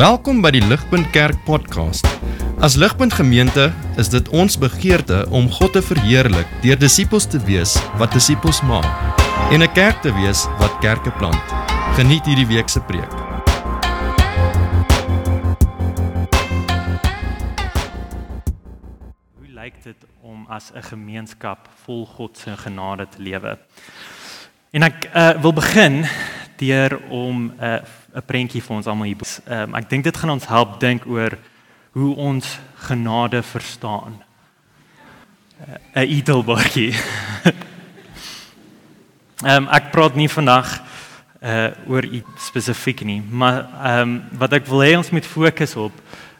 Welkom by die Ligpunt Kerk podcast. As Ligpunt Gemeente is dit ons begeerte om God te verheerlik deur disippels te wees wat disippels maak en 'n kerk te wees wat kerke plant. Geniet hierdie week se preek. Hoe lyk dit om as 'n gemeenskap vol God se genade te lewe? En ek uh, wil begin deur om 'n uh, 'n prentjie vir ons almal hier. Um, ek dink dit gaan ons help dink oor hoe ons genade verstaan. 'n uh, Edelbookie. Ehm um, ek praat nie vandag uh oor iets spesifiek nie, maar ehm um, wat ek wil hê ons moet fokus op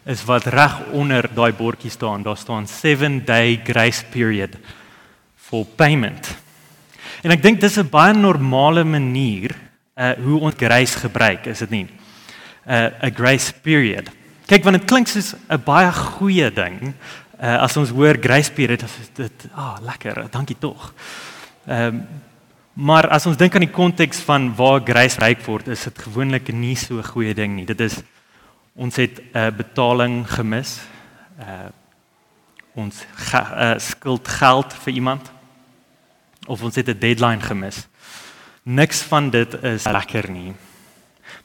is wat reg onder daai bordjie staan. Daar staan 7 day grace period for payment. En ek dink dis 'n baie normale manier uh hoe ons grace gebruik, is dit nie? Uh 'n grace period. Kyk, want dit klink soos 'n baie goeie ding. Uh as ons hoor grace period, dan is dit ah, lekker. Dankie tog. Ehm um, Maar as ons dink aan die konteks van waar grace ryk word, is dit gewoonlik nie so 'n goeie ding nie. Dit is ons het 'n uh, betaling gemis. Uh ons uh, skuld geld vir iemand of ons het 'n deadline gemis. Niks van dit is lekker nie.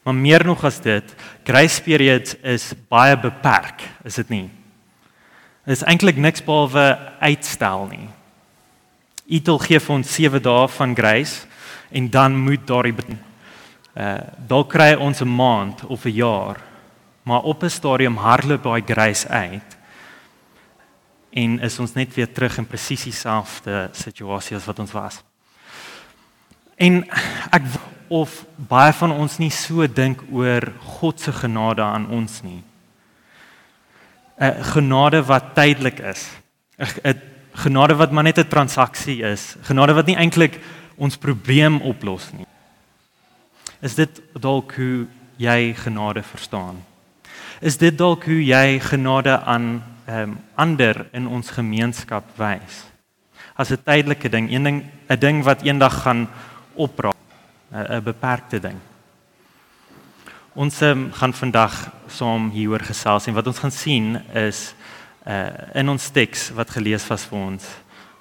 Maar meer nog as dit, grace periods is baie beperk, is dit nie? Dit is eintlik niks behalwe uitstel nie. Itel gee vir ons 7 dae van grace en dan moet daardie uh dalk kry ons 'n maand of 'n jaar. Maar op 'n stadium hardloop daai grace uit en is ons net weer terug in presies dieselfde situasie as wat ons was. En ek of baie van ons nie so dink oor God se genade aan ons nie. 'n Genade wat tydelik is. 'n genade wat maar net 'n transaksie is, genade wat nie eintlik ons probleem oplos nie. Is dit dalk hoe jy genade verstaan? Is dit dalk hoe jy genade aan ehm um, ander in ons gemeenskap wys? As 'n tydelike ding, een ding, 'n ding wat eendag gaan opraak, 'n beperkte ding. Ons um, gaan vandag saam hieroor gesels en wat ons gaan sien is uh in ons teks wat gelees was vir ons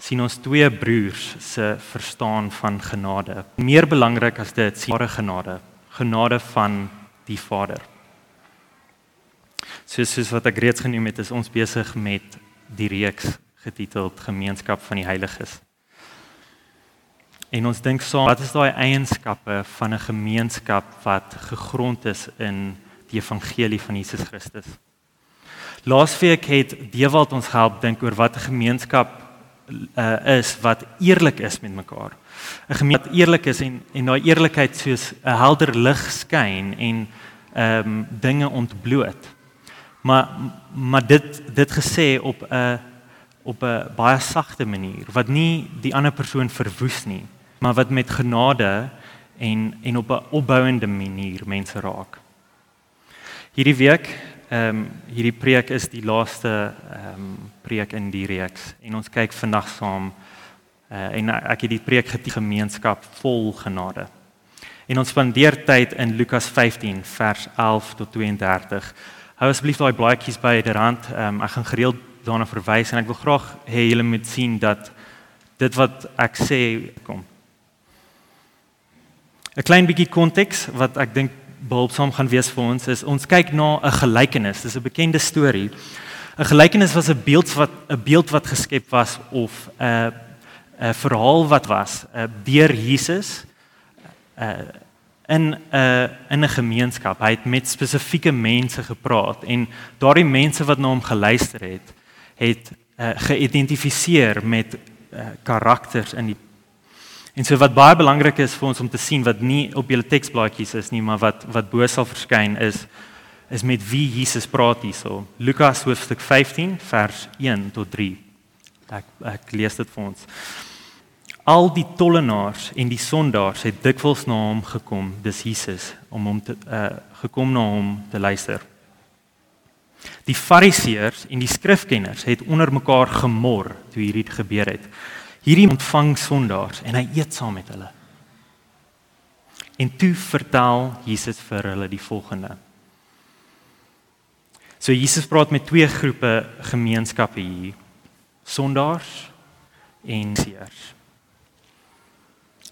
sien ons twee broers se verstaan van genade. Meer belangrik as dit, sien ware genade, genade van die Vader. Soos soos wat ek reeds genoem het, is ons besig met die reeks getiteld Gemeenskap van die Heiliges. En ons dink saam, wat is daai eienskappe van 'n gemeenskap wat gegrond is in die evangelie van Jesus Christus? Laasweek het Dewald ons help dink oor wat 'n gemeenskap uh, is wat eerlik is met mekaar. 'n Gemeenskap wat eerlik is en en daai eerlikheid soos 'n helder lig skyn en ehm um, dinge ontbloot. Maar maar dit dit gesê op 'n op 'n baie sagte manier wat nie die ander persoon verwoes nie, maar wat met genade en en op 'n opbouende manier mense raak. Hierdie week Ehm um, hierdie preek is die laaste ehm um, preek in die reeks en ons kyk vandag saam uh, en ek het die preek getitel gemeenskap vol genade. En ons spandeer tyd in Lukas 15 vers 11 tot 32. Hou asseblief daai blaadjies by die rand. Ehm um, ek gaan gereeld daarna verwys en ek wil graag hê julle moet sien dat dit wat ek sê kom. 'n Klein bietjie konteks wat ek dink behulpsaam gaan wees vir ons is ons kyk na 'n gelykenis. Dis 'n bekende storie. 'n Gelykenis was 'n beeld wat 'n beeld wat geskep was of 'n 'n verhaal wat was deur Jesus in 'n in 'n gemeenskap. Hy het met spesifieke mense gepraat en daardie mense wat na hom geluister het, het uh, geïdentifiseer met uh, karakters in die En so wat baie belangrik is vir ons om te sien wat nie op julle teksblaadjies is nie, maar wat wat bo sal verskyn is is met wie Jesus praat hierso. Lukas hoofstuk 15 vers 1 tot 3. Ek ek lees dit vir ons. Al die tollenaars en die sondaars het dikwels na hom gekom, dis Jesus, om hom te uh gekom na hom te luister. Die fariseërs en die skrifkenners het onder mekaar gemor toe hierdie gebeur het hierdie ontvang sondaars en hy eet saam met hulle. En toe vertel Jesus vir hulle die volgende. So Jesus praat met twee groepe gemeenskappe hier. Sondaars en seers.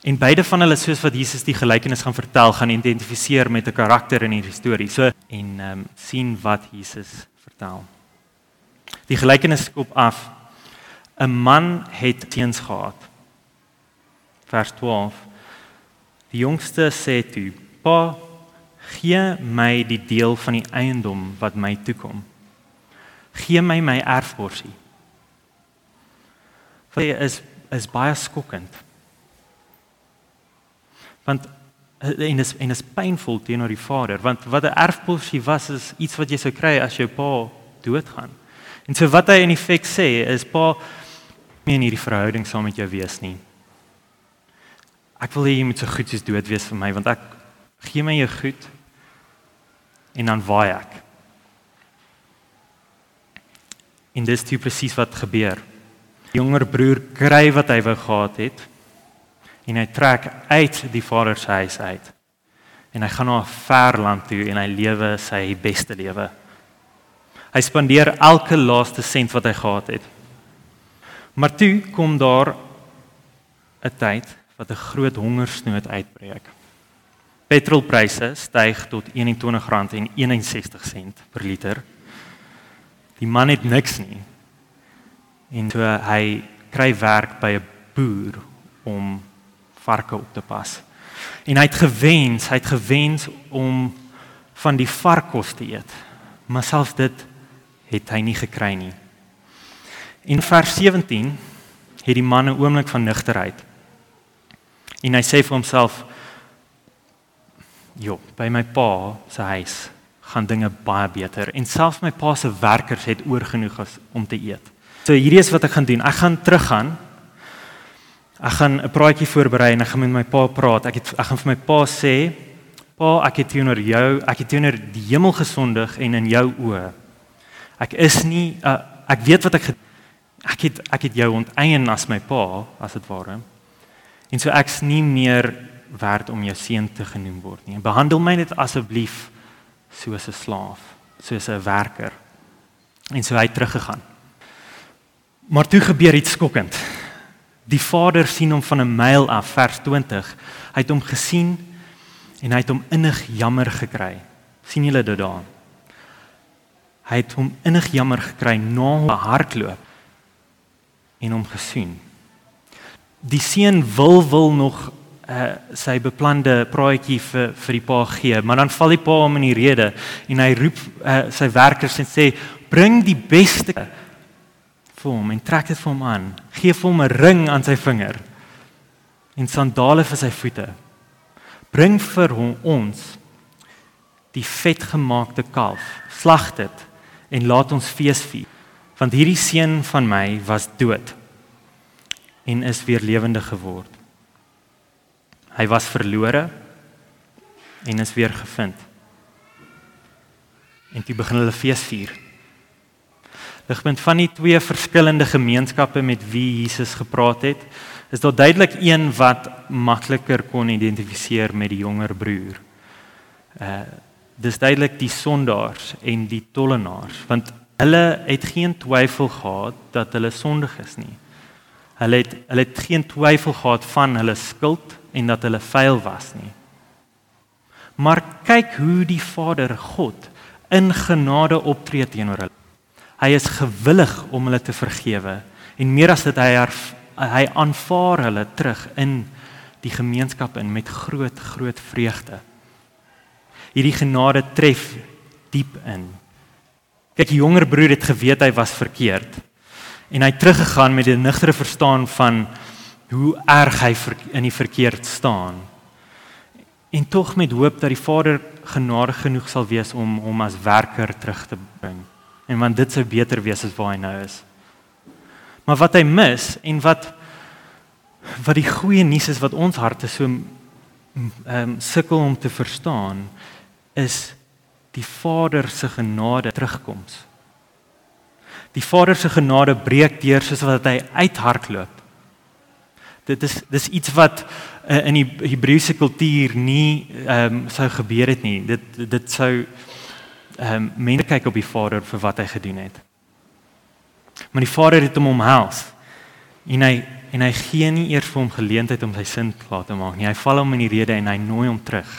En beide van hulle soos wat Jesus die gelykenis gaan vertel, gaan identifiseer met 'n karakter in die storie. So en ehm um, sien wat Jesus vertel. Die gelykenis skop af 'n man het teens gehad. Vers 12. Die jongste sê toe: "Pa, gee my die deel van die eiendom wat my toekom. Gee my my erfporsie." Dit is is baie skokkend. Want en is en is pynvol teenoor die vader, want wat 'n erfporsie was is iets wat jy sou kry as jou pa doodgaan. En so wat hy in effek sê is pa nie in hierdie verhouding saam met jou wees nie. Ek wil hê jy moet so goed soos dood wees vir my want ek gee my jou goed en dan waai ek. En dis toe presies wat gebeur. Die jonger broer kry wat hy wou gehad het en hy trek uit die vader se huis uit. En hy gaan na 'n ver land toe en hy lewe sy beste lewe. Hy spandeer elke laaste sent wat hy gehad het. Maar toe kom daar 'n tyd wat 'n groot hongersnood uitbreek. Petrolpryse styg tot R21.61 per liter. Die man het niks nie. En so hy kry werk by 'n boer om varke op te pas. En hy het gewens, hy het gewens om van die varkkos te eet. Maar selfs dit het hy nie gekry nie. In vers 17 het die man 'n oomblik van nugterheid. En hy sê vir homself: "Jo, by my pa se huis gaan dinge baie beter en selfs my pa se werkers het oor genoeg om te eet." So hierdie is wat ek gaan doen. Ek gaan teruggaan Ek gaan 'n praatjie voorberei en ek gaan met my pa praat. Ek het ek gaan vir my pa sê, "Pa, ek het teenoor jou, ek het teenoor die hemel gesondig en in jou oë. Ek is nie uh, ek weet wat ek ek het ek het jou onteien as my pa, as dit ware. En so ek's nie meer werd om jou seun te genoem word nie. Behandel my net asseblief soos 'n slaaf, soos 'n werker." En so hy het teruggegaan. Maar toe gebeur iets skokkend. Die Vader sien hom van 'n myl af, vers 20. Hy het hom gesien en hy het hom innig jammer gekry. sien julle dit daar? Hy het hom innig jammer gekry na hom hardloop en hom gesien. Die seun wil wil nog uh, sy beplande praatjie vir vir die pa gee, maar dan val die pa hom in die rede en hy roep uh, sy werkers en sê: "Bring die beste vir hom en trek dit vir hom aan. Geef hom 'n ring aan sy vinger en sandale vir sy voete. Bring vir hom ons die vetgemaakte kalf. Slag dit en laat ons fees vier. Want hierdie seun van my was dood en is weer lewendig geword. Hy was verlore en is weer gevind. En toe begin hulle fees vier ligpunt van die twee verskillende gemeenskappe met wie Jesus gepraat het, is daar duidelik een wat makliker kon identifiseer met die jonger broer. Uh dis duidelik die sondaars en die tollenaars, want hulle het geen twyfel gehad dat hulle sondig is nie. Hulle het hulle het geen twyfel gehad van hulle skuld en dat hulle vuil was nie. Maar kyk hoe die Vader God in genade optree teenoor hulle. Hy is gewillig om hulle te vergewe en meer as dit hy haar, hy aanvaar hulle terug in die gemeenskap in met groot groot vreugde. Hierdie genade tref diep in. Kyk, die jonger broer het geweet hy was verkeerd en hy het teruggegaan met 'n nugtere verstaan van hoe erg hy in die verkeerd staan. En tog met hoop dat die Vader genadig genoeg sal wees om hom as werker terug te bring en want dit sou beter wees as waar hy nou is. Maar wat hy mis en wat wat die goeie nuus is wat ons harte so ehm um, sukkel om te verstaan is die Vader se genade terugkoms. Die Vader se genade breek deur soos wat hy uithardloop. Dit is dis iets wat uh, in die Hebreëse kultuur nie ehm um, sou gebeur het nie. Dit dit sou ehm um, mense kyk op die Vader vir wat hy gedoen het. Maar die Vader het hom omhels. En hy en hy gee nie eers vir hom geleentheid om sy sin klaar te maak nie. Hy val hom in die rede en hy nooi hom terug.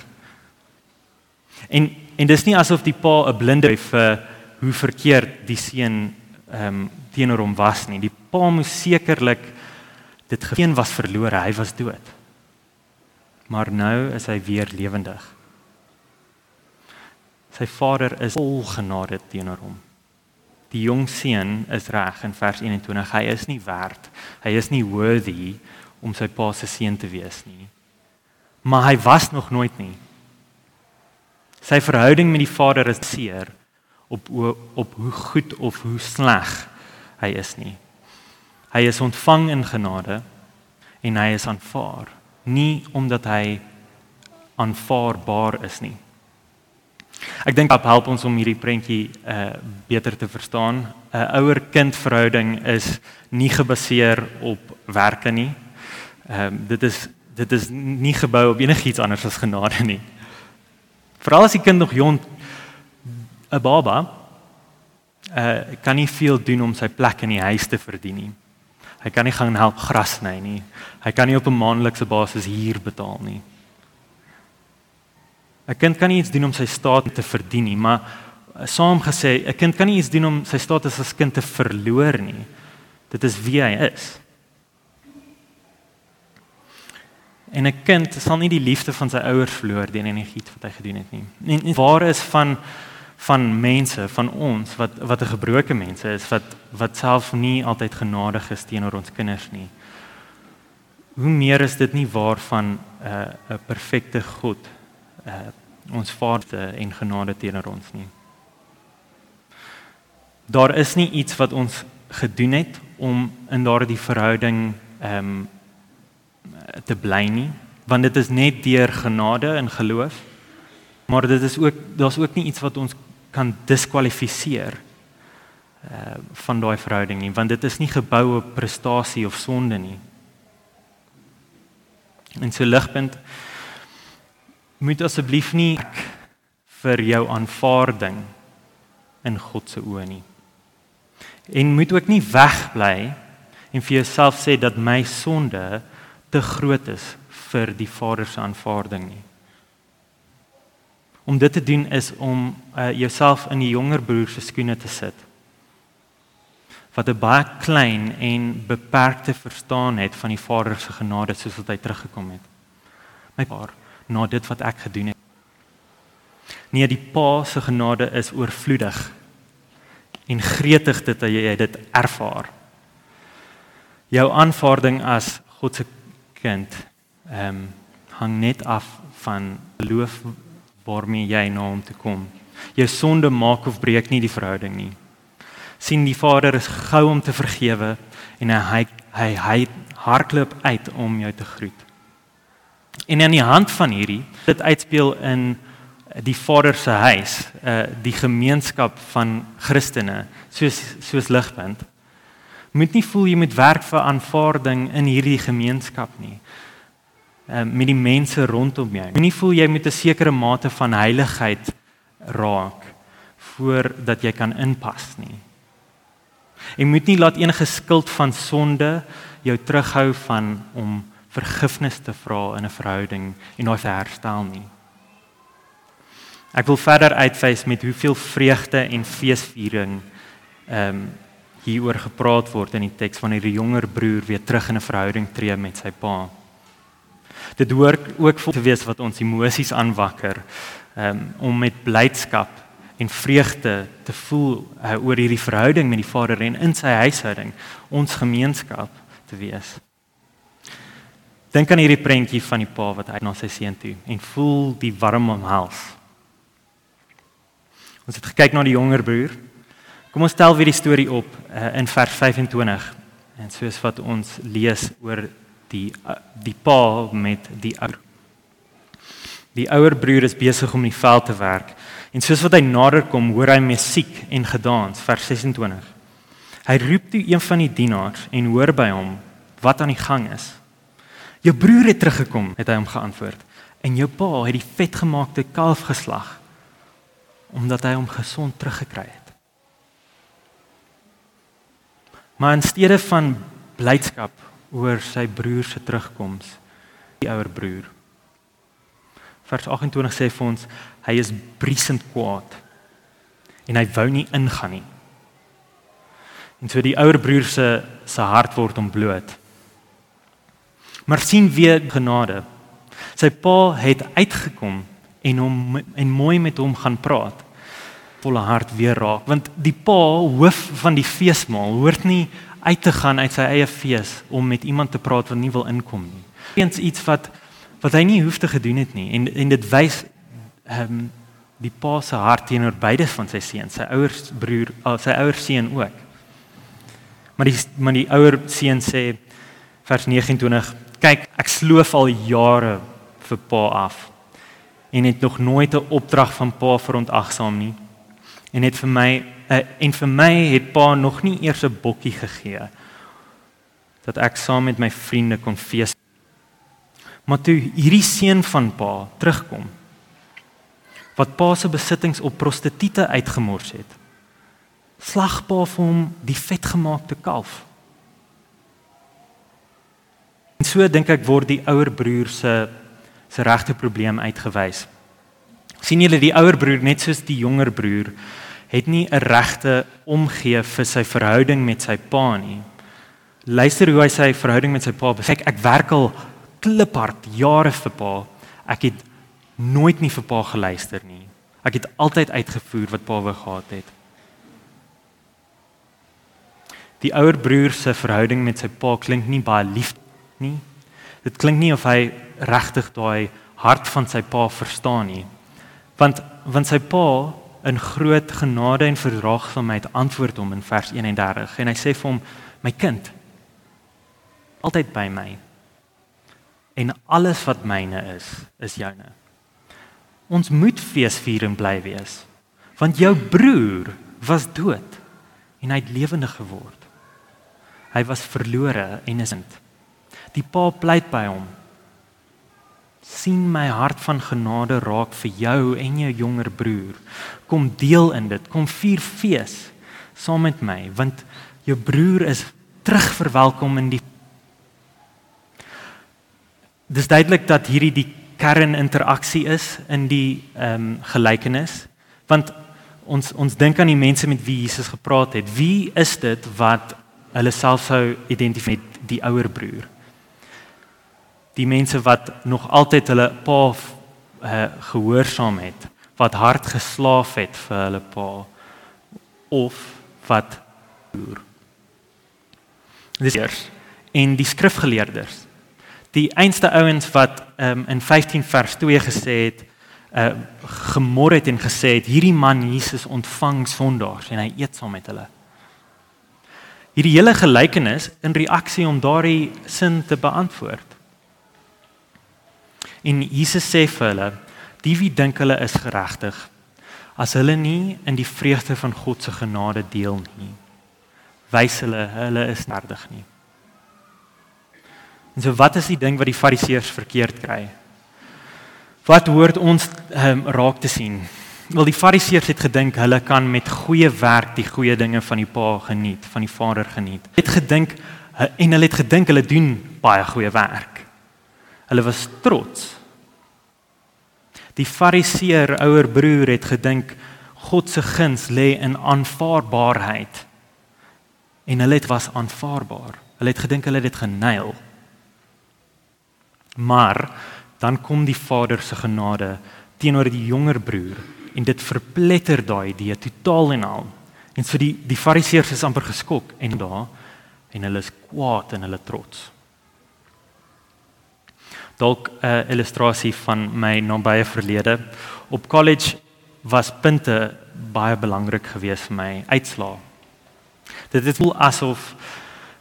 En en dis nie asof die pa 'n blinde vir hoe verkeerd die seun ehm um, teenoor hom was nie. Die pa moes sekerlik dit geen was verlore, hy was dood. Maar nou is hy weer lewendig. Sy vader is vol genade teenoor hom. Die jong seun is reg in vers 21. Hy is nie werd. Hy is nie worthy om sy pa se seun te wees nie. Maar hy was nog nooit nie. Sy verhouding met die Vader is seer op op hoe goed of hoe sleg hy is nie. Hy is ontvang in genade en hy is aanvaar, nie omdat hy aanvaarbaar is nie. Ek dink dit help ons om hierdie prentjie uh beter te verstaan. 'n uh, Ouer-kind verhouding is nie gebaseer op werke nie. Ehm uh, dit is dit is nie gebou op enigiets anders as genade nie. Veral as die kind nog jong 'n baba uh kan nie veel doen om sy plek in die huis te verdien nie. Hy kan nie gaan help gras sny nie. Hy kan nie op 'n maandelikse basis huur betaal nie. 'n Kind kan nie iets doen om sy staat te verdien nie, maar uh, saam gesê, 'n kind kan nie iets doen om sy status as kind te verloor nie. Dit is wie hy is. En 'n kind sal nie die liefde van sy ouers verloor deur enigiets wat hy gedoen het nie. En, en waar is van van mense, van ons wat wat 'n gebroke mense is wat wat self nie altyd genadig is teenoor ons kinders nie. Hoe meer is dit nie waar van 'n uh, 'n perfekte God uh ons Vader en genade teenoor ons nie. Daar is nie iets wat ons gedoen het om in daardie verhouding ehm um, te bly nie, want dit is net deur genade en geloof. Maar dit is ook daar's ook nie iets wat ons kan diskwalifiseer uh van daai verhouding nie, want dit is nie gebou op prestasie of sonde nie. En so ligpunt moet asseblief nie vir jou aanvaarding in God se oë nie. En moet ook nie wegbly en vir jouself sê dat my sonde te groot is vir die Vader se aanvaarding nie. Om dit te doen is om uh, jouself in die jonger broer se skoene te sit. Wat 'n baie klein en beperkte verstaan het van die Vader se genade soos wat hy teruggekom het. My pa, na dit wat ek gedoen het. Nee, die Pa se genade is oorvloedig en gretig dit dat jy dit ervaar. Jou aanvaarding as God se kind ehm um, hang net af van geloof waarmee jy na hom toe kom. Jou sonde maak of breek nie die verhouding nie. sien die Vader is gou om te vergewe en hy hy hy hardloop uit om jou te groet. En aan die hand van hierdie dit uitspeel in die Vader se huis, uh die gemeenskap van Christene, soos soos ligpunt moet nie voel jy moet werk vir aanvaarding in hierdie gemeenskap nie. Ehm uh, met die mense rondom jou. Moenie voel jy moet 'n sekere mate van heiligheid raak voordat jy kan inpas nie. En moet nie laat enige skuld van sonde jou terughou van om vergifnis te vra in 'n verhouding en daai herstel nie. Ek wil verder uitwys met hoeveel vreugde en feesviering ehm um, hieroor gepraat word in die teks wanneer die jonger broer weer terug in 'n verhouding tree met sy pa. Dit hoort ook vol te wees wat ons emosies aanwakker um, om met blydskap en vreugde te voel uh, oor hierdie verhouding met die Vader en in sy huishouding, ons gemeenskap te wees. Dink aan hierdie prentjie van die pa wat uit na sy seun toe en voel die warm omhels. Ons het gekyk na die jonger broer Kom ons tel weer die storie op uh, in vers 25 en soos wat ons lees oor die uh, die pa met die ouer. Die ouer broer is besig om in die veld te werk en soos wat hy nader kom, hoor hy musiek en gedans, vers 26. Hy roep toe een van die dienaars en hoor by hom wat aan die gang is. Jou broer het teruggekom, het hy hom geantwoord. En jou pa het die vetgemaakte kalf geslag omdat hy hom gesond teruggekry het. Maar in steede van blydskap oor sy broer se terugkoms, die ouer broer. Vers 28 sê vir ons hy is briesend kwaad en hy wou nie ingaan nie. En so die ouer broer se se hart word ontbloot. Maar sien weer genade. Sy pa het uitgekom en hom en mooi met hom gaan praat. Volle hart weer raak want die pa hoof van die feesmaal hoort nie uit te gaan uit sy eie fees om met iemand te praat wat nie wil inkom nie. Eens iets wat wat hy nie hoef te gedoen het nie en en dit wys ehm um, die pa se hart teenoor beide van sy seuns, sy ouers broer, uh, sy ouer seun ook. Maar die maar die ouer seun sê vers 29: "Kyk, ek sloof al jare vir pa af en het nog nooit 'n opdrag van pa verontagsaam nie. En het vir my uh, en vir my het pa nog nie eers 'n bokkie gegee dat ek saam met my vriende kon fees. Maar toe hierdie seun van pa terugkom wat pa se besittings op prostituie uitgemors het, slag pa vir hom die vetgemaakte kalf. En so dink ek word die ouer broer se se regte probleem uitgewys. sien julle die ouer broer net soos die jonger broer het nie 'n regte omgee vir sy verhouding met sy pa nie. Luister hoe hy sy verhouding met sy pa besek. Ek werk al kliphard jare vir pa. Ek het nooit nie vir pa geluister nie. Ek het altyd uitgevoer wat pa wou gehad het. Die ouer broer se verhouding met sy pa klink nie baie lief nie. Dit klink nie of hy regtig daai hart van sy pa verstaan nie. Want want sy pa in groot genade en verdraagsaamheid antwoord hom in vers 31 en hy sê vir hom my kind altyd by my en alles wat myne is is joune. Ons moet feesvier en bly wees want jou broer was dood en hy het lewendig geword. Hy was verlore en is ind. Die pa pleit by hom. Sien my hart van genade raak vir jou en jou jonger broer. Kom deel in dit. Kom vier fees saam met my want jou broer is terugverwelkom in die Dis duidelik dat hierdie die kerninteraksie is in die ehm um, gelykenis want ons ons dink aan die mense met wie Jesus gepraat het. Wie is dit wat hulle self sou identifiseer met die ouer broer. Die mense wat nog altyd hulle pa uh, gehoorsaam het, wat hard geslaaf het vir hulle pa of wat broer. Dis eers en die skrifgeleerders. Die einste ouens wat um, in 15 vers 2 gesê het uh gemor het en gesê het hierdie man Jesus ontvang sondaars en hy eet saam met hulle hierdie hele gelykenis in reaksie om daardie sin te beantwoord. En Jesus sê vir hulle, die wie dink hulle is geregtig, as hulle nie in die vreugde van God se genade deel nie, wys hulle hulle is nerdig nie. En so wat is die ding wat die fariseërs verkeerd kry? Wat hoort ons um, raak te sien? Wel die fariseërs het gedink hulle kan met goeie werk die goeie dinge van die Pa geniet, van die Vader geniet. Het gedink en hulle het gedink hulle doen baie goeie werk. Hulle was trots. Die fariseer ouer broer het gedink God se guns lê in aanvaarbaarheid. En hulle het was aanvaarbaar. Hulle het gedink hulle het dit geneil. Maar dan kom die Vader se genade teenoor die jonger broer en dit verpletter daai idee totaal en al. En so die die fariseërs is amper geskok en daar en hulle is kwaad en hulle trots. Dalk 'n uh, illustrasie van my nabye verlede. Op college was punte baie belangrik geweest vir my uitslaa. Dit het voel asof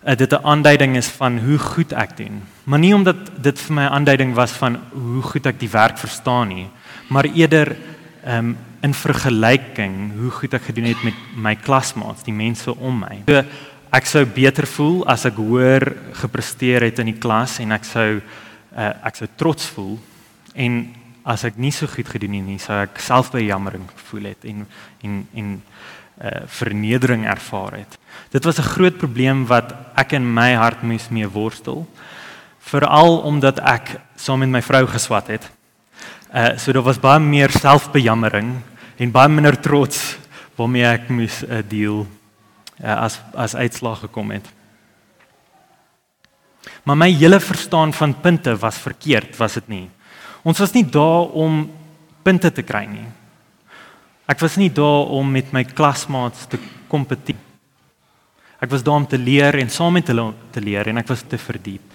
uh, dit 'n aanduiding is van hoe goed ek doen. Maar nie omdat dit vir my 'n aanduiding was van hoe goed ek die werk verstaan nie, maar eerder um, in vergelyking hoe goed ek gedoen het met my klasmaats, die mense om my. So ek sou beter voel as ek hoër gepresteer het in die klas en ek sou uh, ek sou trots voel en as ek nie so goed gedoen het nie, sou ek selfbejammering gevoel het en en en uh vernedering ervaar het. Dit was 'n groot probleem wat ek in my hart moes mee worstel. Veral omdat ek saam met my vrou geswat het. Uh so daar was baie meer selfbejammering en baie minder trots waarmee ek moes uh, deel uh, as as uitslag gekom het. Maar my hele verstaan van punte was verkeerd, was dit nie? Ons was nie daar om punte te kry nie. Ek was nie daar om met my klasmaats te kompeteer. Ek was daar om te leer en saam met hulle te leer en ek was te verdiep.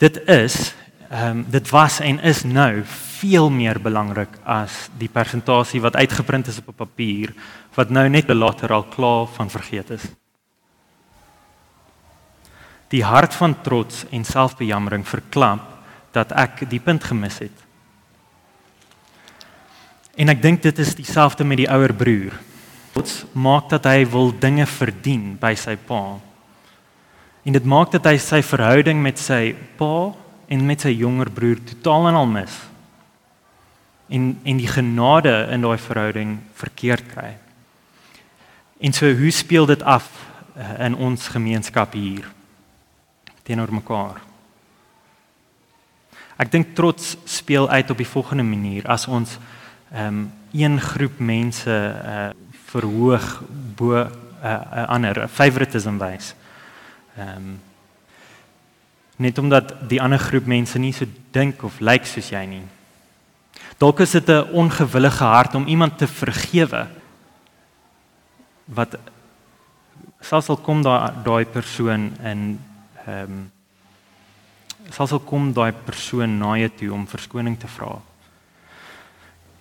Dit is ehm um, dit was en is nou veel meer belangrik as die persentasie wat uitgeprint is op 'n papier wat nou net later al klaar van vergeet is. Die hart van trots en selfbejammering verklamp dat ek die punt gemis het. En ek dink dit is dieselfde met die ouer broer. Trots maak dat hy wil dinge verdien by sy pa. En dit maak dat hy sy verhouding met sy pa en met sy jonger broer totaal en al mis. En en die genade in daai verhouding verkeerd kry. En so hoe speel dit af eh, in ons gemeenskap hier teenoor mekaar? Ek dink trots speel uit op die volgende manier as ons ehm um, een groep mense uh verhoog bo 'n uh, ander favoritism wys. Ehm um, net omdat die ander groep mense nie so dink of lyk soos jy nie. Dalk is dit 'n ongewillige hart om iemand te vergewe wat selfs al kom daai daai persoon in ehm um, selfs al kom daai persoon na jou toe om verskoning te vra.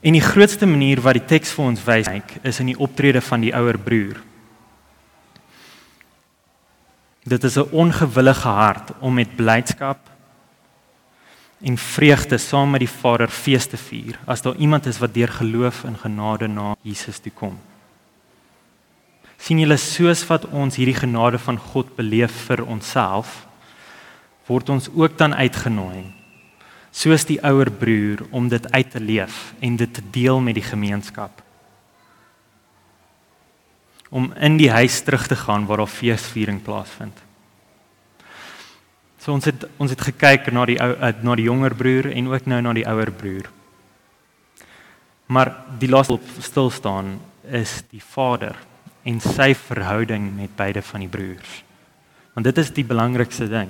En die grootste manier wat die teks vir ons wys is in die optrede van die ouer broer. Dit is 'n ongewillige hart om met blydskap en vreugde saam met die Vader fees te vier as daar iemand is wat deur geloof in genade na Jesus toe kom. Sien julle soos wat ons hierdie genade van God beleef vir onsself word ons ook dan uitgenooi soos die ouer broer om dit uit te leef en dit te deel met die gemeenskap om in die huis terug te gaan waar daar feesviering plaasvind. So ons het ons het gekyk na die ou eh, na die jonger broer en ook nou na die ouer broer. Maar die laaste stil staan is die vader en sy verhouding met beide van die broers. Want dit is die belangrikste ding.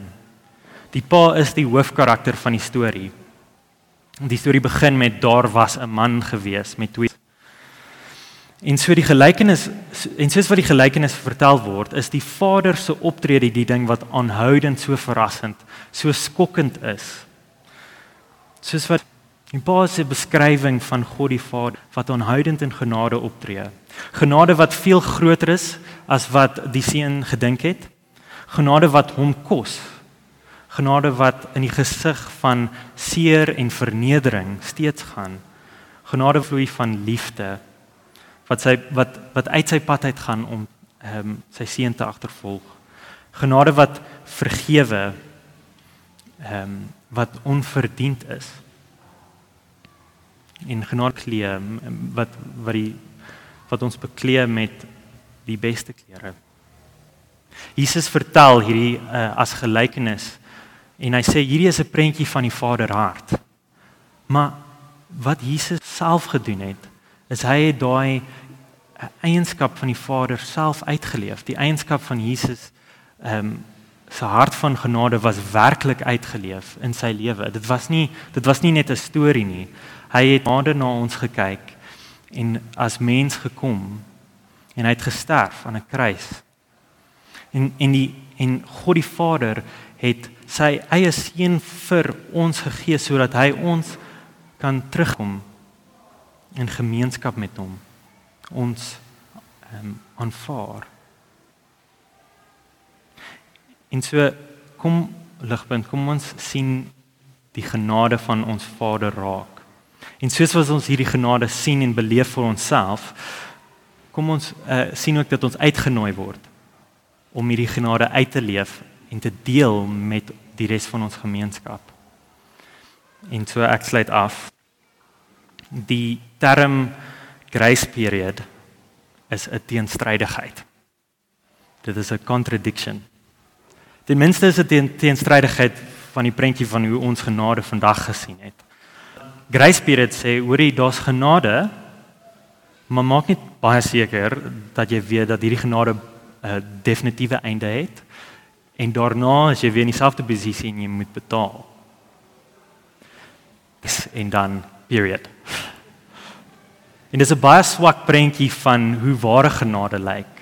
Die pa is die hoofkarakter van die storie. Die storie begin met daar was 'n man gewees met twee En so die gelykenis en soos wat die gelykenis vertel word, is die Vader se optrede die ding wat aanhoudend so verrassend, so skokkend is. Soos wat die Pa se beskrywing van God die Vader wat aanhoudend in genade optree. Genade wat veel groter is as wat die seun gedink het. Genade wat hom kos. Genade wat in die gesig van seer en vernedering steeds gaan. Genade vloei van liefde wat sy wat wat uit sy pad uit gaan om ehm um, sy seun te agtervolg. Genade wat vergewe ehm um, wat onverdiend is. En genade klee wat wat die wat ons beklee met die beste klere. Jesus vertel hierdie uh, as gelykenis en hy sê hierdie is 'n prentjie van die Vader hart. Maar wat Jesus self gedoen het, is hy het daai 'n eienskap van die Vader self uitgeleef. Die eienskap van Jesus ehm um, se hart van genade was werklik uitgeleef in sy lewe. Dit was nie dit was nie net 'n storie nie. Hy het nader na ons gekyk en as mens gekom en hy het gesterf aan 'n kruis. En en die en God die Vader het sy eie seun vir ons gegee sodat hy ons kan terugkom in gemeenskap met hom ons ehm um, aanvaar. En so kom ligpunt, kom ons sien die genade van ons Vader raak. En soos wat ons hierdie genade sien en beleef vir onsself, kom ons uh, sien ook dat ons uitgenooi word om hierdie genade uit te leef en te deel met die res van ons gemeenskap. En so ek sluit af. Die term grace period is 'n teenstrydigheid. Dit is 'n contradiction. Ten minste is dit 'n teenstrydigheid van die prentjie van hoe ons genade vandag gesien het. Grace period sê hoorie daar's genade, maar maak net baie seker dat jy weet dat hierdie genade 'n definitiewe einde het en daarna as jy weer in dieselfde posisie en jy moet betaal. Dis en dan period. En dis 'n baie swak prentjie van hoe ware genade lyk.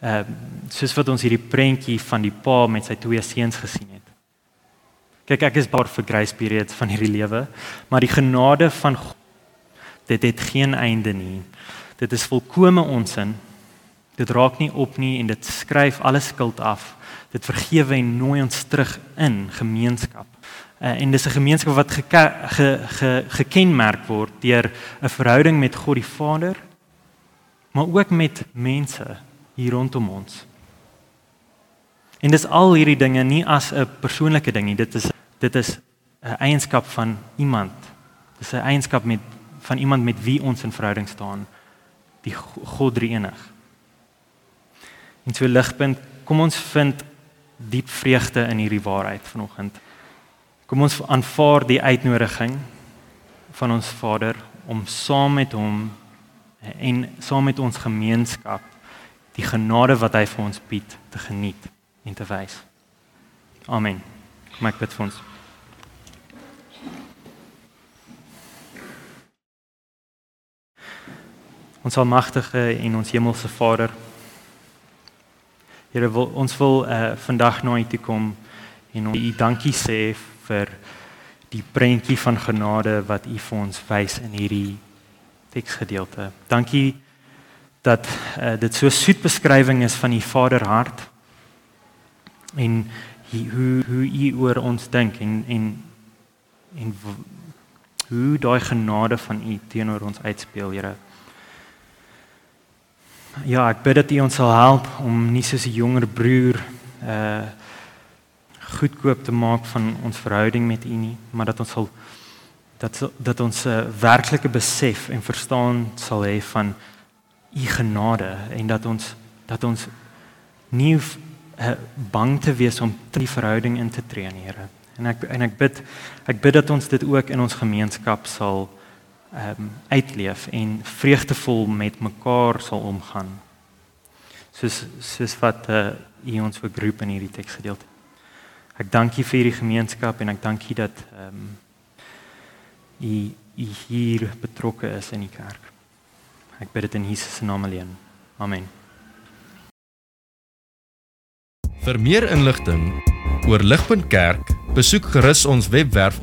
Ehm uh, soos wat ons hierdie prentjie van die pa met sy twee seuns gesien het. Kyk, ek is baie vir grace period van hierdie lewe, maar die genade van God, dit het geen einde nie. Dit is volkome onsin. Dit raak nie op nie en dit skryf alle skuld af. Dit vergewe en nooi ons terug in gemeenskap. Uh, en dis 'n gemeenskap wat ge, ge, ge, gekenmerk word deur 'n verhouding met God die Vader, maar ook met mense hier rondom ons. En dis al hierdie dinge nie as 'n persoonlike ding nie. Dit is dit is 'n eienskap van iemand. Dis 'n eienskap met van iemand met wie ons in verhouding staan, die God drie enig. En so ligpunt, kom ons vind diep vreugde in hierdie waarheid vanoggend. Kom ons aanvaar die uitnodiging van ons Vader om saam met hom en saam met ons gemeenskap die genade wat hy vir ons bied te geniet en te wys. Amen. Kom ek bid vir ons. Ons almagtige en ons hemelse Vader Here wil ons wil uh, vandag na U toe kom en U dankie sê vir die prentjie van genade wat U vir ons wys in hierdie teksgedeelte. Dankie dat uh, dit so soet beskrywing is van U Vaderhart en hy, hoe hoe U oor ons dink en en en hoe daai genade van U teenoor ons uitspeel, Here. Ja, ek bid dat U ons sal help om nie soos 'n jonger broer uh goedkoop te maak van ons verhouding met U nie, maar dat ons sal dat dat ons 'n uh, werklike besef en verstaan sal hê van U genade en dat ons dat ons nie uh, bang te wees om die verhouding in te tree, Here. En ek en ek bid ek bid dat ons dit ook in ons gemeenskap sal ehm um, uitleef en vreugdevol met mekaar sal omgaan. Soos soos wat uh, u ons vergroep in hierdie teksgedeelte. Ek dank u vir hierdie gemeenskap en ek dank u dat ehm um, u u hier betrokke is in die kerk. Ek bid dit in Jesus se naam alleen. Amen. Vir meer inligting oor Ligpunt Kerk, besoek gerus ons webwerf